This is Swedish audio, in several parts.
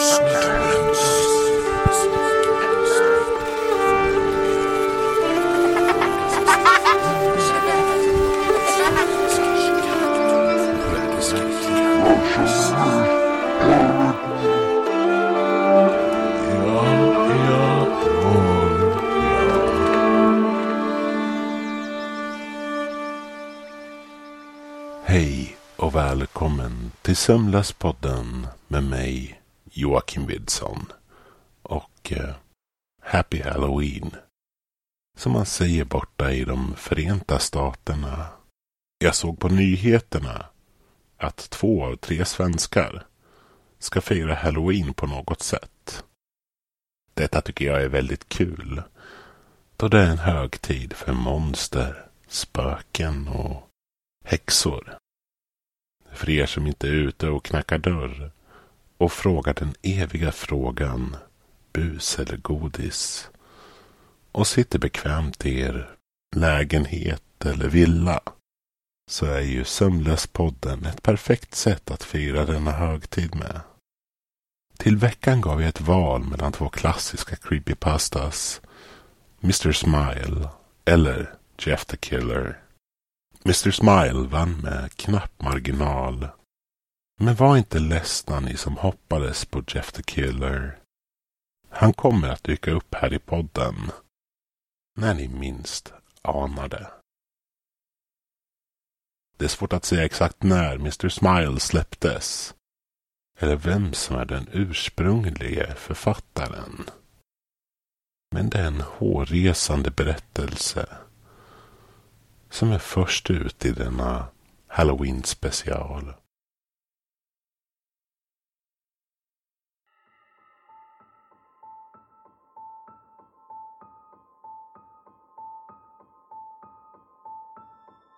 Hej och välkommen till Sömnlöspodden med mig Joakim Widsson och eh, Happy Halloween som man säger borta i de Förenta Staterna. Jag såg på nyheterna att två av tre svenskar ska fira Halloween på något sätt. Detta tycker jag är väldigt kul då det är en högtid för monster, spöken och häxor. För er som inte är ute och knackar dörr och frågar den eviga frågan bus eller godis och sitter bekvämt i er lägenhet eller villa så är ju Sömnlöspodden ett perfekt sätt att fira denna högtid med. Till veckan gav jag ett val mellan två klassiska creepypastas Mr Smile eller Jeff the Killer. Mr Smile vann med knapp marginal. Men var inte ledsna ni som hoppades på Jeff the Killer. Han kommer att dyka upp här i podden. När ni minst anar det. Det är svårt att säga exakt när Mr Smile släpptes. Eller vem som är den ursprunglige författaren. Men det är en hårresande berättelse som är först ut i denna Halloween special.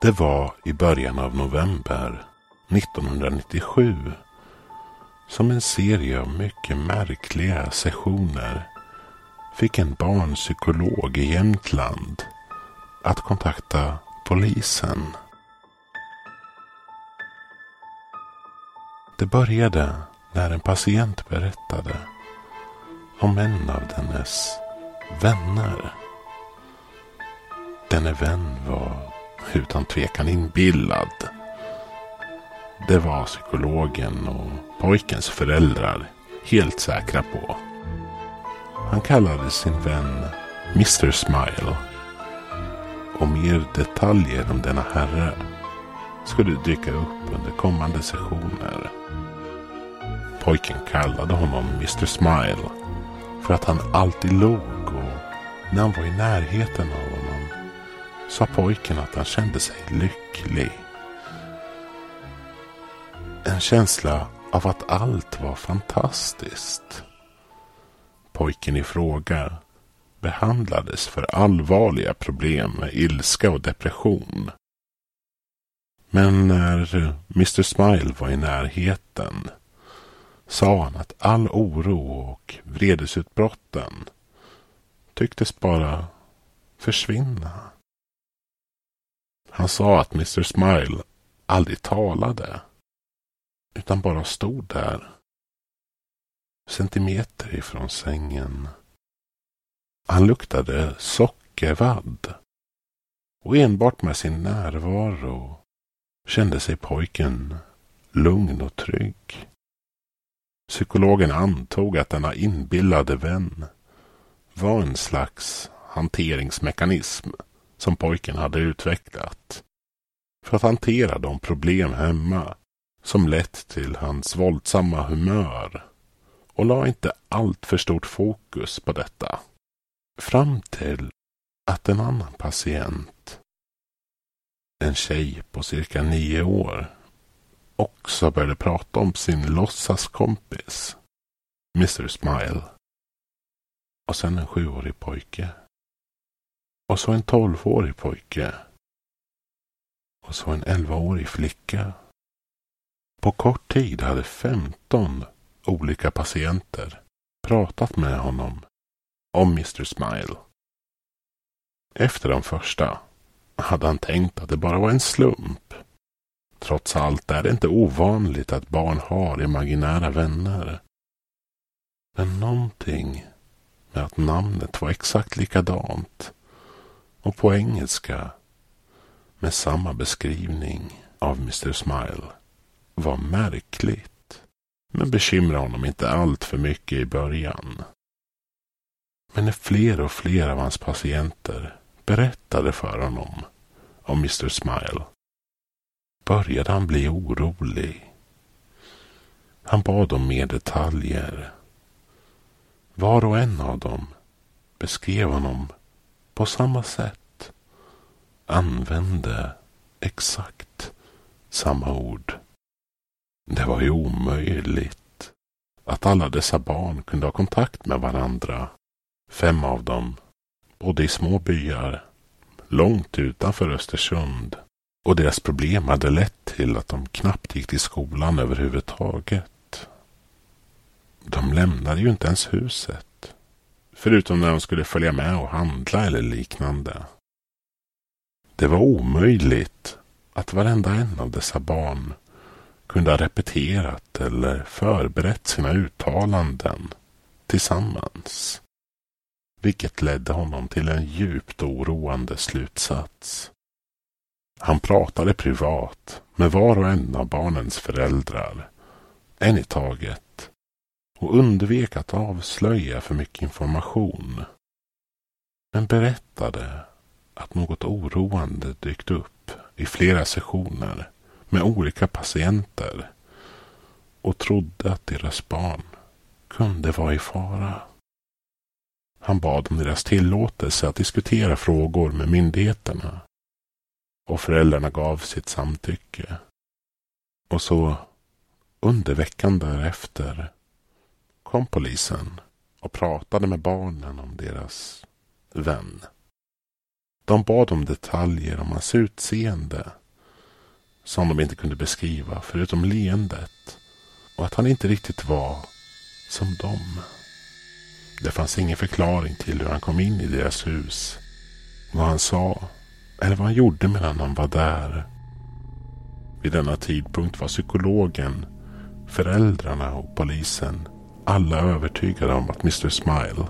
Det var i början av november 1997 som en serie av mycket märkliga sessioner fick en barnpsykolog i Jämtland att kontakta polisen. Det började när en patient berättade om en av dennes vänner. Denne vän var utan tvekan inbillad. Det var psykologen och pojkens föräldrar helt säkra på. Han kallade sin vän Mr Smile. Och mer detaljer om denna herre skulle dyka upp under kommande sessioner. Pojken kallade honom Mr Smile för att han alltid log och när han var i närheten av sa pojken att han kände sig lycklig. En känsla av att allt var fantastiskt. Pojken i fråga behandlades för allvarliga problem med ilska och depression. Men när Mr Smile var i närheten sa han att all oro och vredesutbrotten tycktes bara försvinna. Han sa att Mr Smile aldrig talade utan bara stod där centimeter ifrån sängen. Han luktade sockervadd och enbart med sin närvaro kände sig pojken lugn och trygg. Psykologen antog att denna inbillade vän var en slags hanteringsmekanism som pojken hade utvecklat för att hantera de problem hemma som lett till hans våldsamma humör och la inte allt för stort fokus på detta. Fram till att en annan patient, en tjej på cirka nio år, också började prata om sin låtsaskompis, Mr Smile. Och sen en sjuårig pojke. Och så en tolvårig pojke. Och så en elvaårig flicka. På kort tid hade femton olika patienter pratat med honom om Mr Smile. Efter de första hade han tänkt att det bara var en slump. Trots allt är det inte ovanligt att barn har imaginära vänner. Men någonting med att namnet var exakt likadant och på engelska med samma beskrivning av Mr Smile var märkligt men bekymrade honom inte allt för mycket i början. Men när fler och fler av hans patienter berättade för honom om Mr Smile började han bli orolig. Han bad om mer detaljer. Var och en av dem beskrev honom på samma sätt. Använde exakt samma ord. Det var ju omöjligt att alla dessa barn kunde ha kontakt med varandra. Fem av dem bodde i små byar långt utanför Östersund och deras problem hade lett till att de knappt gick till skolan överhuvudtaget. De lämnade ju inte ens huset. Förutom när de skulle följa med och handla eller liknande. Det var omöjligt att varenda en av dessa barn kunde ha repeterat eller förberett sina uttalanden tillsammans. Vilket ledde honom till en djupt oroande slutsats. Han pratade privat med var och en av barnens föräldrar, en i taget, och undvek att avslöja för mycket information. Men berättade att något oroande dykt upp i flera sessioner med olika patienter och trodde att deras barn kunde vara i fara. Han bad om deras tillåtelse att diskutera frågor med myndigheterna och föräldrarna gav sitt samtycke. Och så under veckan därefter kom polisen och pratade med barnen om deras vän. De bad om detaljer om hans utseende som de inte kunde beskriva förutom leendet och att han inte riktigt var som dem. Det fanns ingen förklaring till hur han kom in i deras hus, vad han sa eller vad han gjorde medan han var där. Vid denna tidpunkt var psykologen, föräldrarna och polisen alla övertygade om att Mr Smile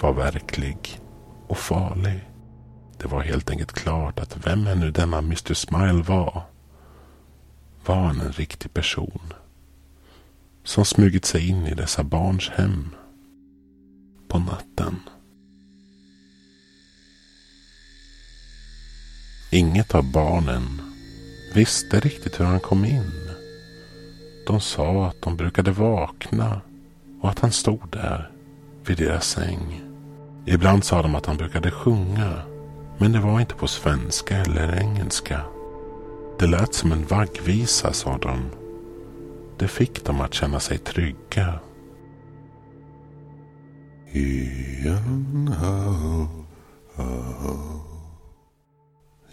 var verklig och farlig. Det var helt enkelt klart att vem än nu denna Mr Smile var, var han en riktig person som smugit sig in i dessa barns hem på natten. Inget av barnen visste riktigt hur han kom in. De sa att de brukade vakna och att han stod där vid deras säng. Ibland sa de att han brukade sjunga, men det var inte på svenska eller engelska. Det lät som en vaggvisa, sa de. Det fick dem att känna sig trygga. Ian, oh, oh. oh.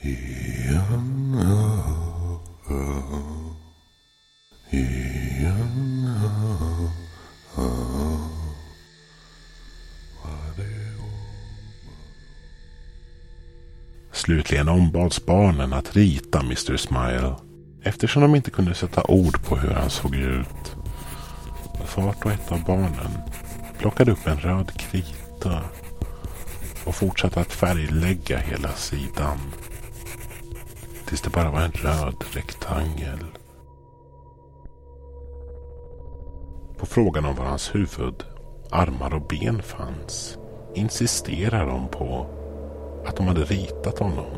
Ian, oh, oh. Ian, oh, oh. Slutligen ombads barnen att rita Mr Smile eftersom de inte kunde sätta ord på hur han såg ut. Vart och ett av barnen plockade upp en röd krita och fortsatte att färglägga hela sidan. Tills det bara var en röd rektangel. På frågan om var hans huvud, armar och ben fanns insisterar de på att de hade ritat honom.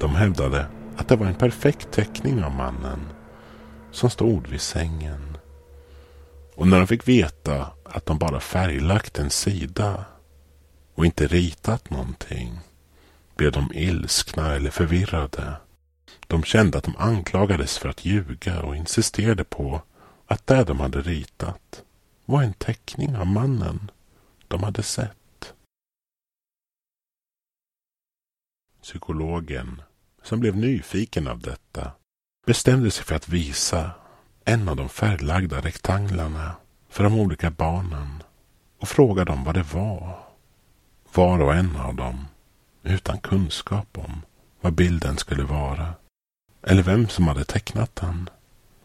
De hävdade att det var en perfekt teckning av mannen som stod vid sängen. Och när de fick veta att de bara färglagt en sida och inte ritat någonting blev de ilskna eller förvirrade. De kände att de anklagades för att ljuga och insisterade på att det de hade ritat var en teckning av mannen de hade sett. Psykologen, som blev nyfiken av detta, bestämde sig för att visa en av de färglagda rektanglarna för de olika barnen och frågade dem vad det var. Var och en av dem utan kunskap om vad bilden skulle vara eller vem som hade tecknat den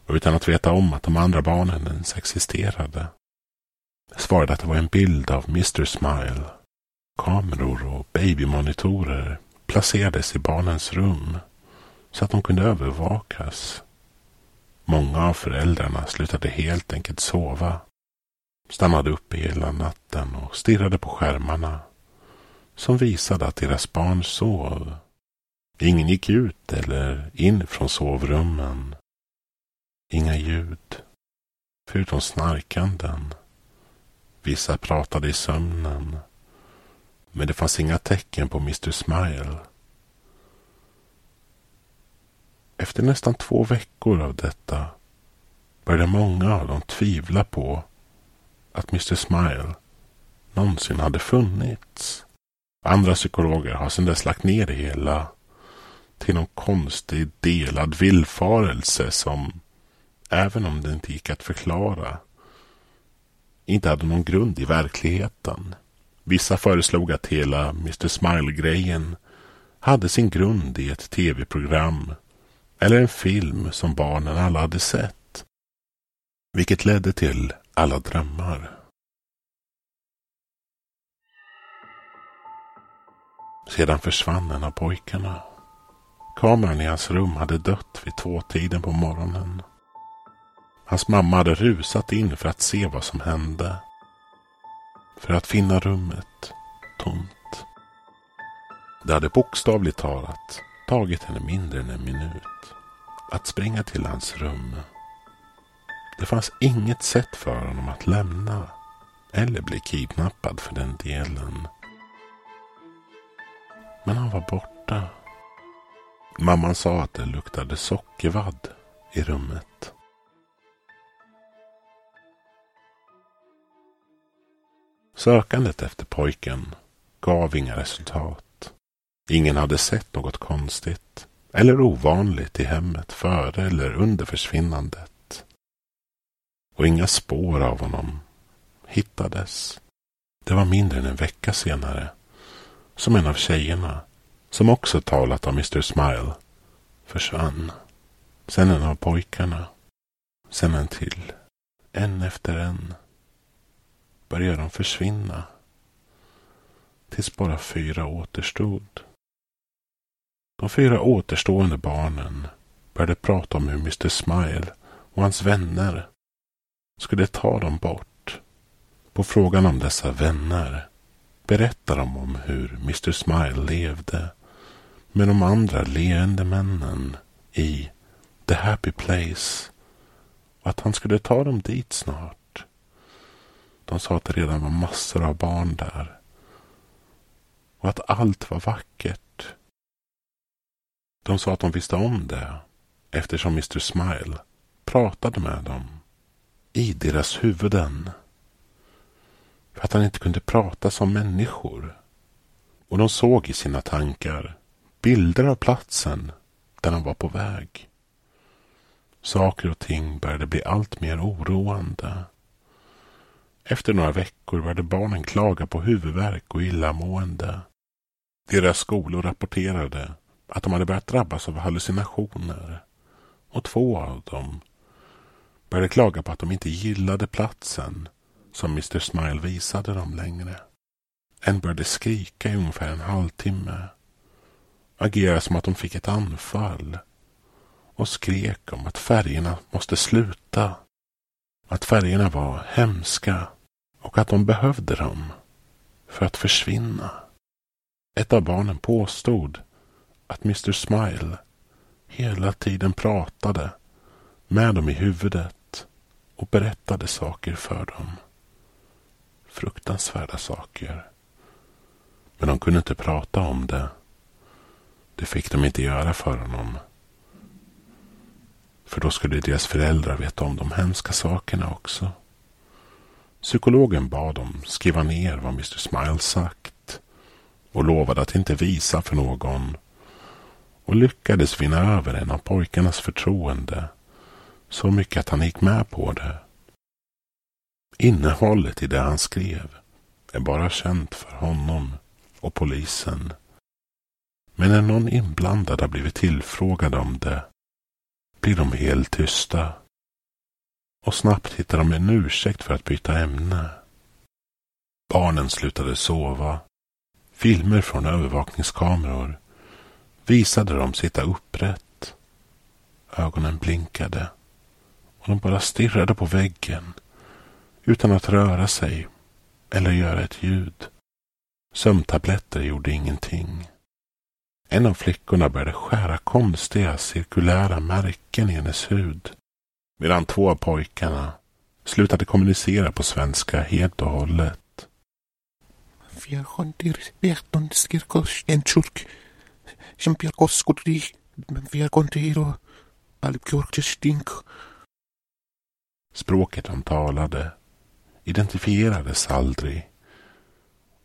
och utan att veta om att de andra barnen ens existerade. Svarade att det var en bild av Mr Smile. Kameror och babymonitorer placerades i barnens rum så att de kunde övervakas. Många av föräldrarna slutade helt enkelt sova. Stannade uppe hela natten och stirrade på skärmarna som visade att deras barn sov. Ingen gick ut eller in från sovrummen. Inga ljud, förutom snarkanden. Vissa pratade i sömnen. Men det fanns inga tecken på Mr Smile. Efter nästan två veckor av detta började många av dem tvivla på att Mr Smile någonsin hade funnits. Andra psykologer har sedan dess lagt ner det hela till någon konstig delad villfarelse som, även om det inte gick att förklara, inte hade någon grund i verkligheten. Vissa föreslog att hela Mr Smile-grejen hade sin grund i ett tv-program eller en film som barnen alla hade sett. Vilket ledde till alla drömmar. Sedan försvann en av pojkarna. Kameran i hans rum hade dött vid tvåtiden på morgonen. Hans mamma hade rusat in för att se vad som hände. För att finna rummet tomt. Det hade bokstavligt talat tagit henne mindre än en minut att springa till hans rum. Det fanns inget sätt för honom att lämna eller bli kidnappad för den delen. Men han var borta. Mamman sa att det luktade sockervadd i rummet. Sökandet efter pojken gav inga resultat. Ingen hade sett något konstigt eller ovanligt i hemmet före eller under försvinnandet. Och inga spår av honom hittades. Det var mindre än en vecka senare som en av tjejerna, som också talat om Mr Smile, försvann. Sen en av pojkarna. Sen en till. En efter en började de försvinna. Tills bara fyra återstod. De fyra återstående barnen började prata om hur Mr Smile och hans vänner skulle ta dem bort. På frågan om dessa vänner berättar de om hur Mr Smile levde med de andra leende männen i The Happy Place och att han skulle ta dem dit snart. De sa att det redan var massor av barn där och att allt var vackert. De sa att de visste om det eftersom Mr Smile pratade med dem i deras huvuden. För att han inte kunde prata som människor. Och de såg i sina tankar bilder av platsen där han var på väg. Saker och ting började bli allt mer oroande. Efter några veckor började barnen klaga på huvudvärk och illamående. Deras skolor rapporterade att de hade börjat drabbas av hallucinationer. Och två av dem började klaga på att de inte gillade platsen som Mr Smile visade dem längre. En började skrika i ungefär en halvtimme. Agerade som att de fick ett anfall. Och skrek om att färgerna måste sluta. Att färgerna var hemska. Och att de behövde dem. För att försvinna. Ett av barnen påstod att Mr Smile hela tiden pratade med dem i huvudet och berättade saker för dem fruktansvärda saker. Men de kunde inte prata om det. Det fick de inte göra för honom. För då skulle deras föräldrar veta om de hemska sakerna också. Psykologen bad dem skriva ner vad Mr Smile sagt och lovade att inte visa för någon och lyckades vinna över en av pojkarnas förtroende så mycket att han gick med på det. Innehållet i det han skrev är bara känt för honom och polisen. Men när någon inblandad har blivit tillfrågad om det blir de helt tysta. Och snabbt hittar de en ursäkt för att byta ämne. Barnen slutade sova. Filmer från övervakningskameror visade dem sitta upprätt. Ögonen blinkade och de bara stirrade på väggen utan att röra sig eller göra ett ljud. Sömntabletter gjorde ingenting. En av flickorna började skära konstiga cirkulära märken i hennes hud. Medan två av pojkarna slutade kommunicera på svenska helt och hållet. Språket de talade identifierades aldrig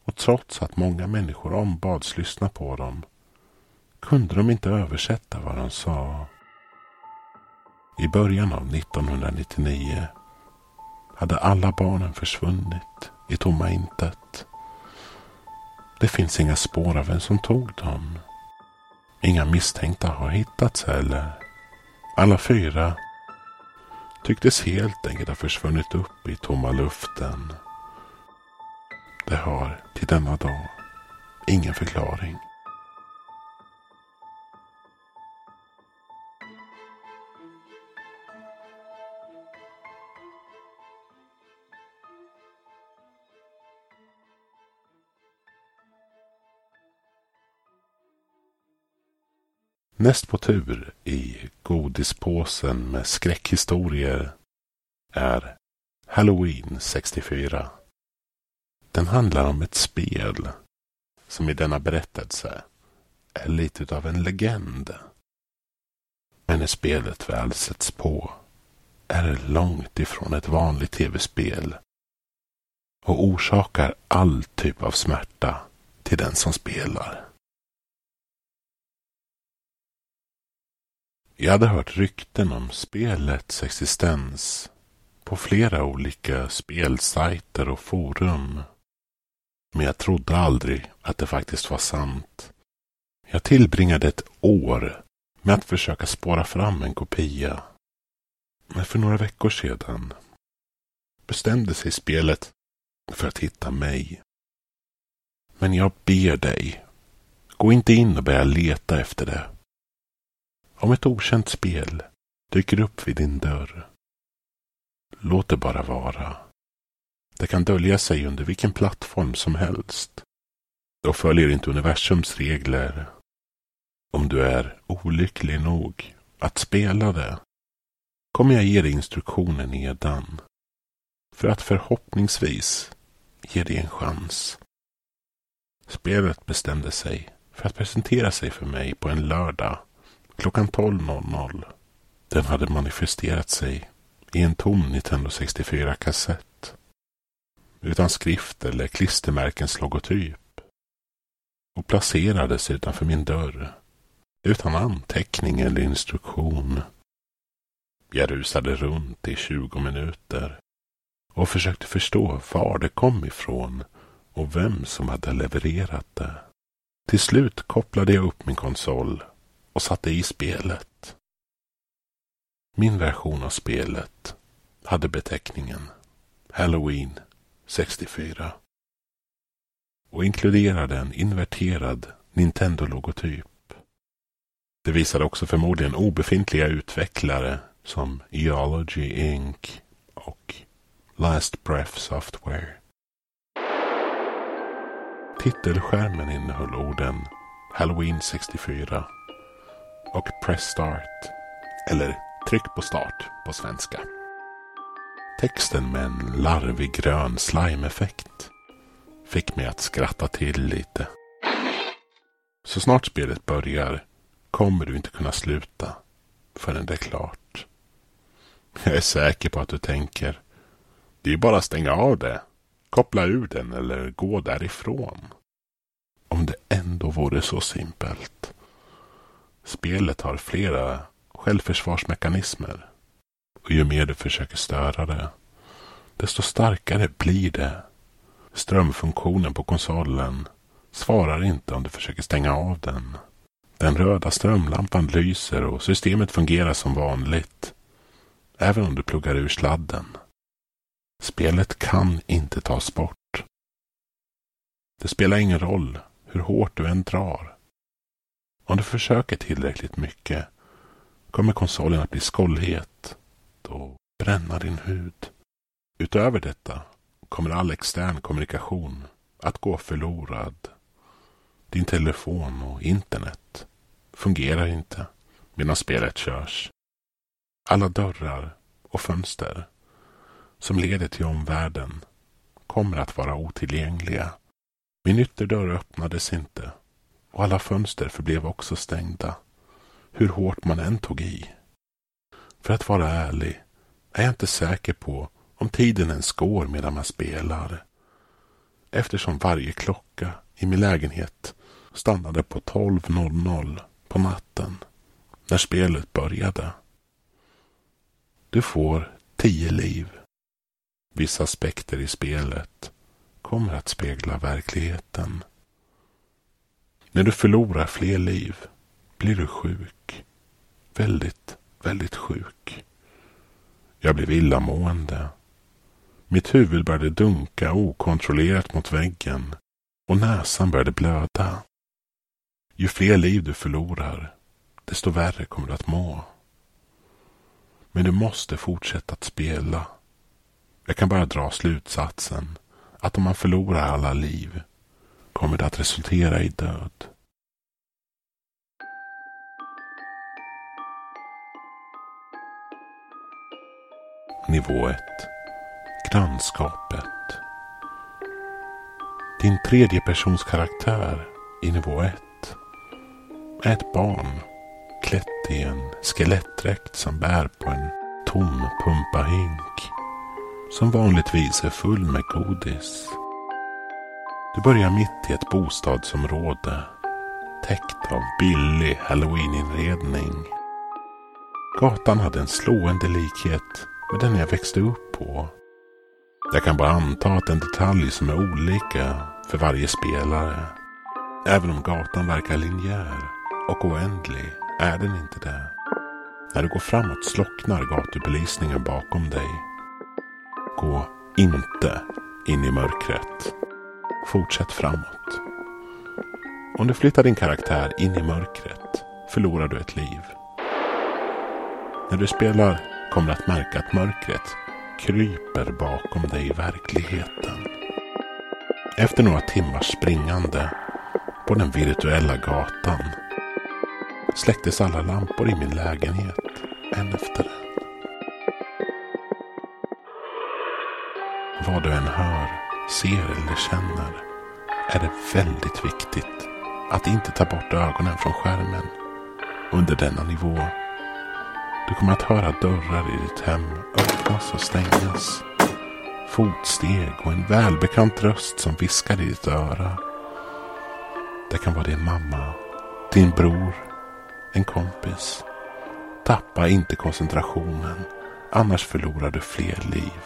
och trots att många människor ombads lyssna på dem kunde de inte översätta vad de sa. I början av 1999 hade alla barnen försvunnit i tomma intet. Det finns inga spår av vem som tog dem. Inga misstänkta har hittats heller. Alla fyra tycktes helt enkelt ha försvunnit upp i tomma luften. Det har till denna dag ingen förklaring. Näst på tur i godispåsen med skräckhistorier är Halloween 64. Den handlar om ett spel som i denna berättelse är lite av en legend. Men när spelet väl sätts på är det långt ifrån ett vanligt tv-spel och orsakar all typ av smärta till den som spelar. Jag hade hört rykten om spelets existens på flera olika spelsajter och forum. Men jag trodde aldrig att det faktiskt var sant. Jag tillbringade ett år med att försöka spåra fram en kopia. Men för några veckor sedan bestämde sig spelet för att hitta mig. Men jag ber dig, gå inte in och börja leta efter det. Om ett okänt spel dyker upp vid din dörr. Låt det bara vara. Det kan dölja sig under vilken plattform som helst. Då följer inte universums regler. Om du är olycklig nog att spela det kommer jag ge dig instruktioner nedan. För att förhoppningsvis ge dig en chans. Spelet bestämde sig för att presentera sig för mig på en lördag klockan 12.00. Den hade manifesterat sig i en tom Nintendo 64-kassett. Utan skrift eller klistermärkens logotyp. Och placerades utanför min dörr. Utan anteckning eller instruktion. Jag rusade runt i 20 minuter och försökte förstå var det kom ifrån och vem som hade levererat det. Till slut kopplade jag upp min konsol och satte i spelet. Min version av spelet hade beteckningen Halloween 64 och inkluderade en inverterad Nintendo-logotyp. Det visade också förmodligen obefintliga utvecklare som Eology Inc. och Last Breath Software. Titelskärmen innehöll orden Halloween 64 och Press Start. Eller Tryck på start på svenska. Texten med en larvig grön slime-effekt fick mig att skratta till lite. Så snart spelet börjar kommer du inte kunna sluta förrän det är klart. Jag är säker på att du tänker det är bara att stänga av det, koppla ur den eller gå därifrån. Om det ändå vore så simpelt. Spelet har flera självförsvarsmekanismer. Och ju mer du försöker störa det, desto starkare blir det. Strömfunktionen på konsolen svarar inte om du försöker stänga av den. Den röda strömlampan lyser och systemet fungerar som vanligt. Även om du pluggar ur sladden. Spelet kan inte tas bort. Det spelar ingen roll hur hårt du än drar. Om du försöker tillräckligt mycket kommer konsolen att bli skållhet och bränna din hud. Utöver detta kommer all extern kommunikation att gå förlorad. Din telefon och internet fungerar inte medan spelet körs. Alla dörrar och fönster som leder till omvärlden kommer att vara otillgängliga. Min ytterdörr öppnades inte och alla fönster förblev också stängda. Hur hårt man än tog i. För att vara ärlig är jag inte säker på om tiden ens går medan man spelar. Eftersom varje klocka i min lägenhet stannade på 12.00 på natten när spelet började. Du får tio liv. Vissa aspekter i spelet kommer att spegla verkligheten. När du förlorar fler liv blir du sjuk. Väldigt, väldigt sjuk. Jag blev illamående. Mitt huvud började dunka okontrollerat mot väggen och näsan började blöda. Ju fler liv du förlorar, desto värre kommer du att må. Men du måste fortsätta att spela. Jag kan bara dra slutsatsen att om man förlorar alla liv kommer det att resultera i död. Nivå 1 Grannskapet Din tredje persons karaktär i nivå 1 är ett barn klätt i en skelettdräkt som bär på en tom pumpahink som vanligtvis är full med godis. Du börjar mitt i ett bostadsområde täckt av billig halloweeninredning. Gatan hade en slående likhet med den jag växte upp på. Jag kan bara anta att en detalj som är olika för varje spelare. Även om gatan verkar linjär och oändlig är den inte det. När du går framåt slocknar gatubelysningen bakom dig. Gå inte in i mörkret. Fortsätt framåt. Om du flyttar din karaktär in i mörkret förlorar du ett liv. När du spelar kommer du att märka att mörkret kryper bakom dig i verkligheten. Efter några timmars springande på den virtuella gatan släcktes alla lampor i min lägenhet en efter en. Vad du än hör, ser eller känner är det väldigt viktigt att inte ta bort ögonen från skärmen under denna nivå. Du kommer att höra dörrar i ditt hem öppnas och stängas. Fotsteg och en välbekant röst som viskar i ditt öra. Det kan vara din mamma, din bror en kompis. Tappa inte koncentrationen, annars förlorar du fler liv.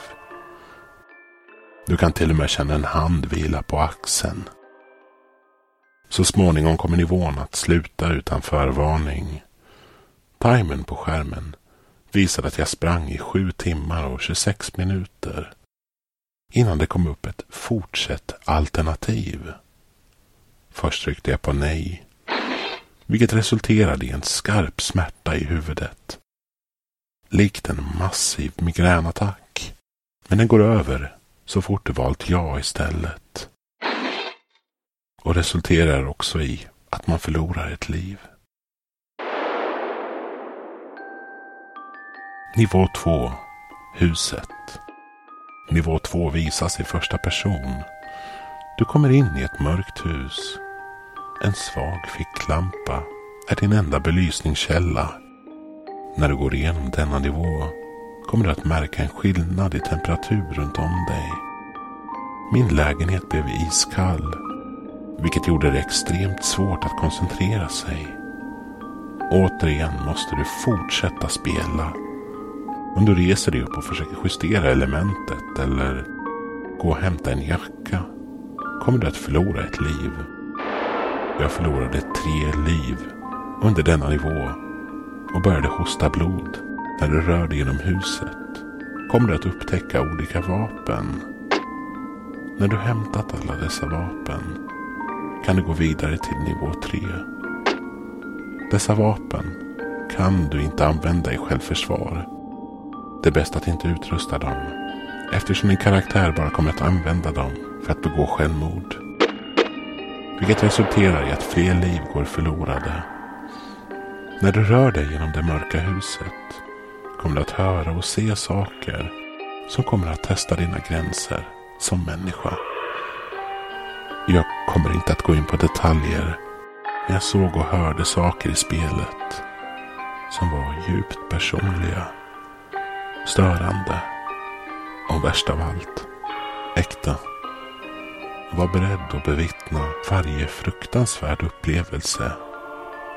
Du kan till och med känna en hand vila på axeln. Så småningom kommer nivån att sluta utan förvarning. Timern på skärmen visade att jag sprang i sju timmar och 26 minuter innan det kom upp ett fortsätt alternativ. Först tryckte jag på nej vilket resulterade i en skarp smärta i huvudet. Likt en massiv migränattack. Men den går över så fort du valt ja istället. Och resulterar också i att man förlorar ett liv. Nivå 2 Huset Nivå 2 visas i första person. Du kommer in i ett mörkt hus en svag ficklampa är din enda belysningskälla. När du går igenom denna nivå kommer du att märka en skillnad i temperatur runt om dig. Min lägenhet blev iskall, vilket gjorde det extremt svårt att koncentrera sig. Återigen måste du fortsätta spela. Om du reser dig upp och försöker justera elementet eller gå och hämta en jacka kommer du att förlora ett liv. Jag förlorade tre liv under denna nivå och började hosta blod när du rör dig genom huset kommer du att upptäcka olika vapen. När du hämtat alla dessa vapen kan du gå vidare till nivå 3. Dessa vapen kan du inte använda i självförsvar. Det är bäst att inte utrusta dem eftersom din karaktär bara kommer att använda dem för att begå självmord. Vilket resulterar i att fler liv går förlorade. När du rör dig genom det mörka huset kommer du att höra och se saker som kommer att testa dina gränser som människa. Jag kommer inte att gå in på detaljer, men jag såg och hörde saker i spelet som var djupt personliga, störande och värst av allt, äkta. Var beredd att bevittna varje fruktansvärd upplevelse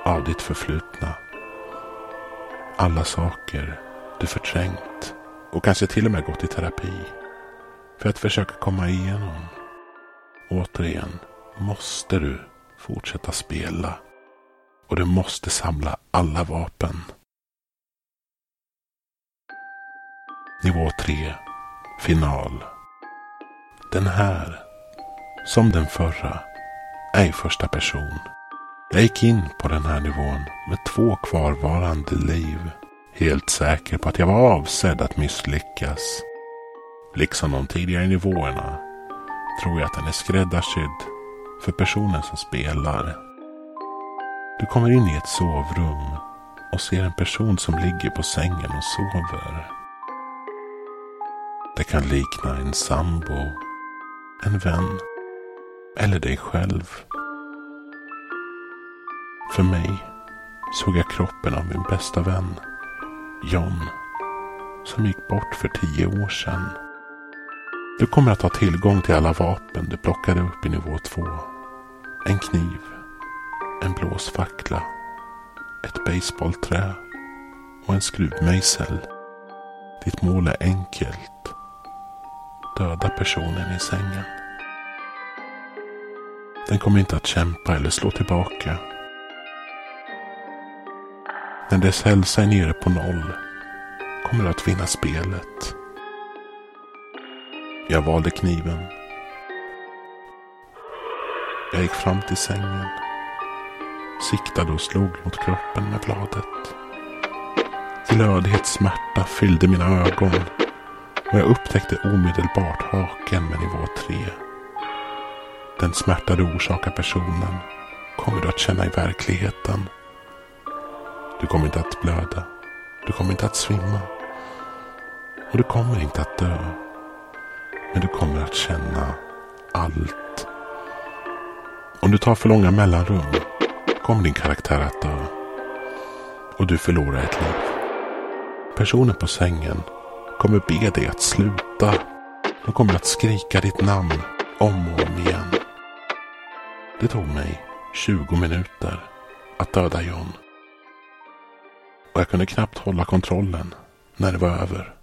av ditt förflutna. Alla saker du förträngt och kanske till och med gått i terapi för att försöka komma igenom. Återigen måste du fortsätta spela och du måste samla alla vapen. Nivå 3. Final. Den här, som den förra, är i första person. Jag gick in på den här nivån med två kvarvarande liv. Helt säker på att jag var avsedd att misslyckas. Liksom de tidigare nivåerna tror jag att den är skräddarsydd för personen som spelar. Du kommer in i ett sovrum och ser en person som ligger på sängen och sover. Det kan likna en sambo, en vän eller dig själv. För mig såg jag kroppen av min bästa vän, John, som gick bort för tio år sedan. Du kommer att ha tillgång till alla vapen du plockade upp i nivå 2. En kniv, en blåsfackla, ett baseballträ och en skruvmejsel. Ditt mål är enkelt. Döda personen i sängen. Den kommer inte att kämpa eller slå tillbaka. När dess hälsa är nere på noll kommer du att vinna spelet. Jag valde kniven. Jag gick fram till sängen. Siktade och slog mot kroppen med bladet. Glödhet smärta fyllde mina ögon och jag upptäckte omedelbart haken med nivå 3. Den smärta du orsakar personen kommer du att känna i verkligheten. Du kommer inte att blöda. Du kommer inte att svimma. Och du kommer inte att dö. Men du kommer att känna allt. Om du tar för långa mellanrum kommer din karaktär att dö. Och du förlorar ett liv. Personen på sängen kommer be dig att sluta. De kommer att skrika ditt namn om och om igen. Det tog mig 20 minuter att döda John. Och jag kunde knappt hålla kontrollen när det var över.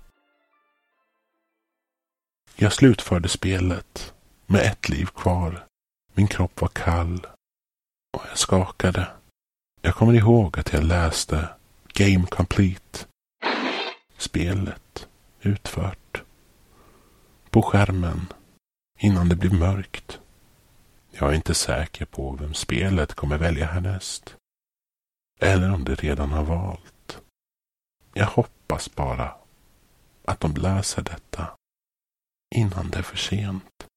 Jag slutförde spelet med ett liv kvar. Min kropp var kall och jag skakade. Jag kommer ihåg att jag läste Game Complete. Spelet utfört. På skärmen innan det blev mörkt. Jag är inte säker på vem spelet kommer välja härnäst. Eller om det redan har valt. Jag hoppas bara att de läser detta innan det är för sent.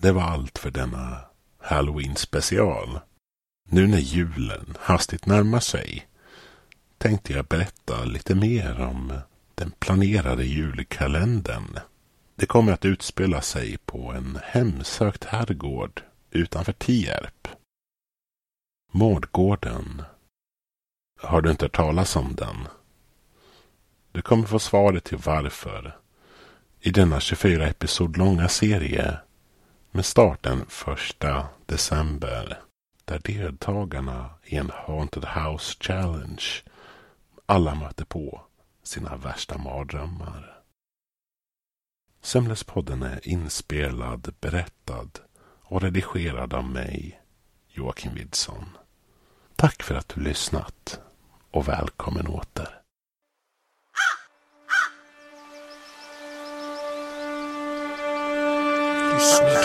Det var allt för denna Halloween special. Nu när julen hastigt närmar sig tänkte jag berätta lite mer om den planerade julkalendern. Det kommer att utspela sig på en hemsökt herrgård utanför Tierp. Mårdgården. Har du inte hört talas om den? Du kommer få svaret till varför i denna 24 episod långa serie med start den första december där deltagarna i en Haunted House Challenge alla möter på sina värsta mardrömmar. Sömnlöspodden är inspelad, berättad och redigerad av mig, Joakim Widsson. Tack för att du lyssnat och välkommen åter. Lyssna.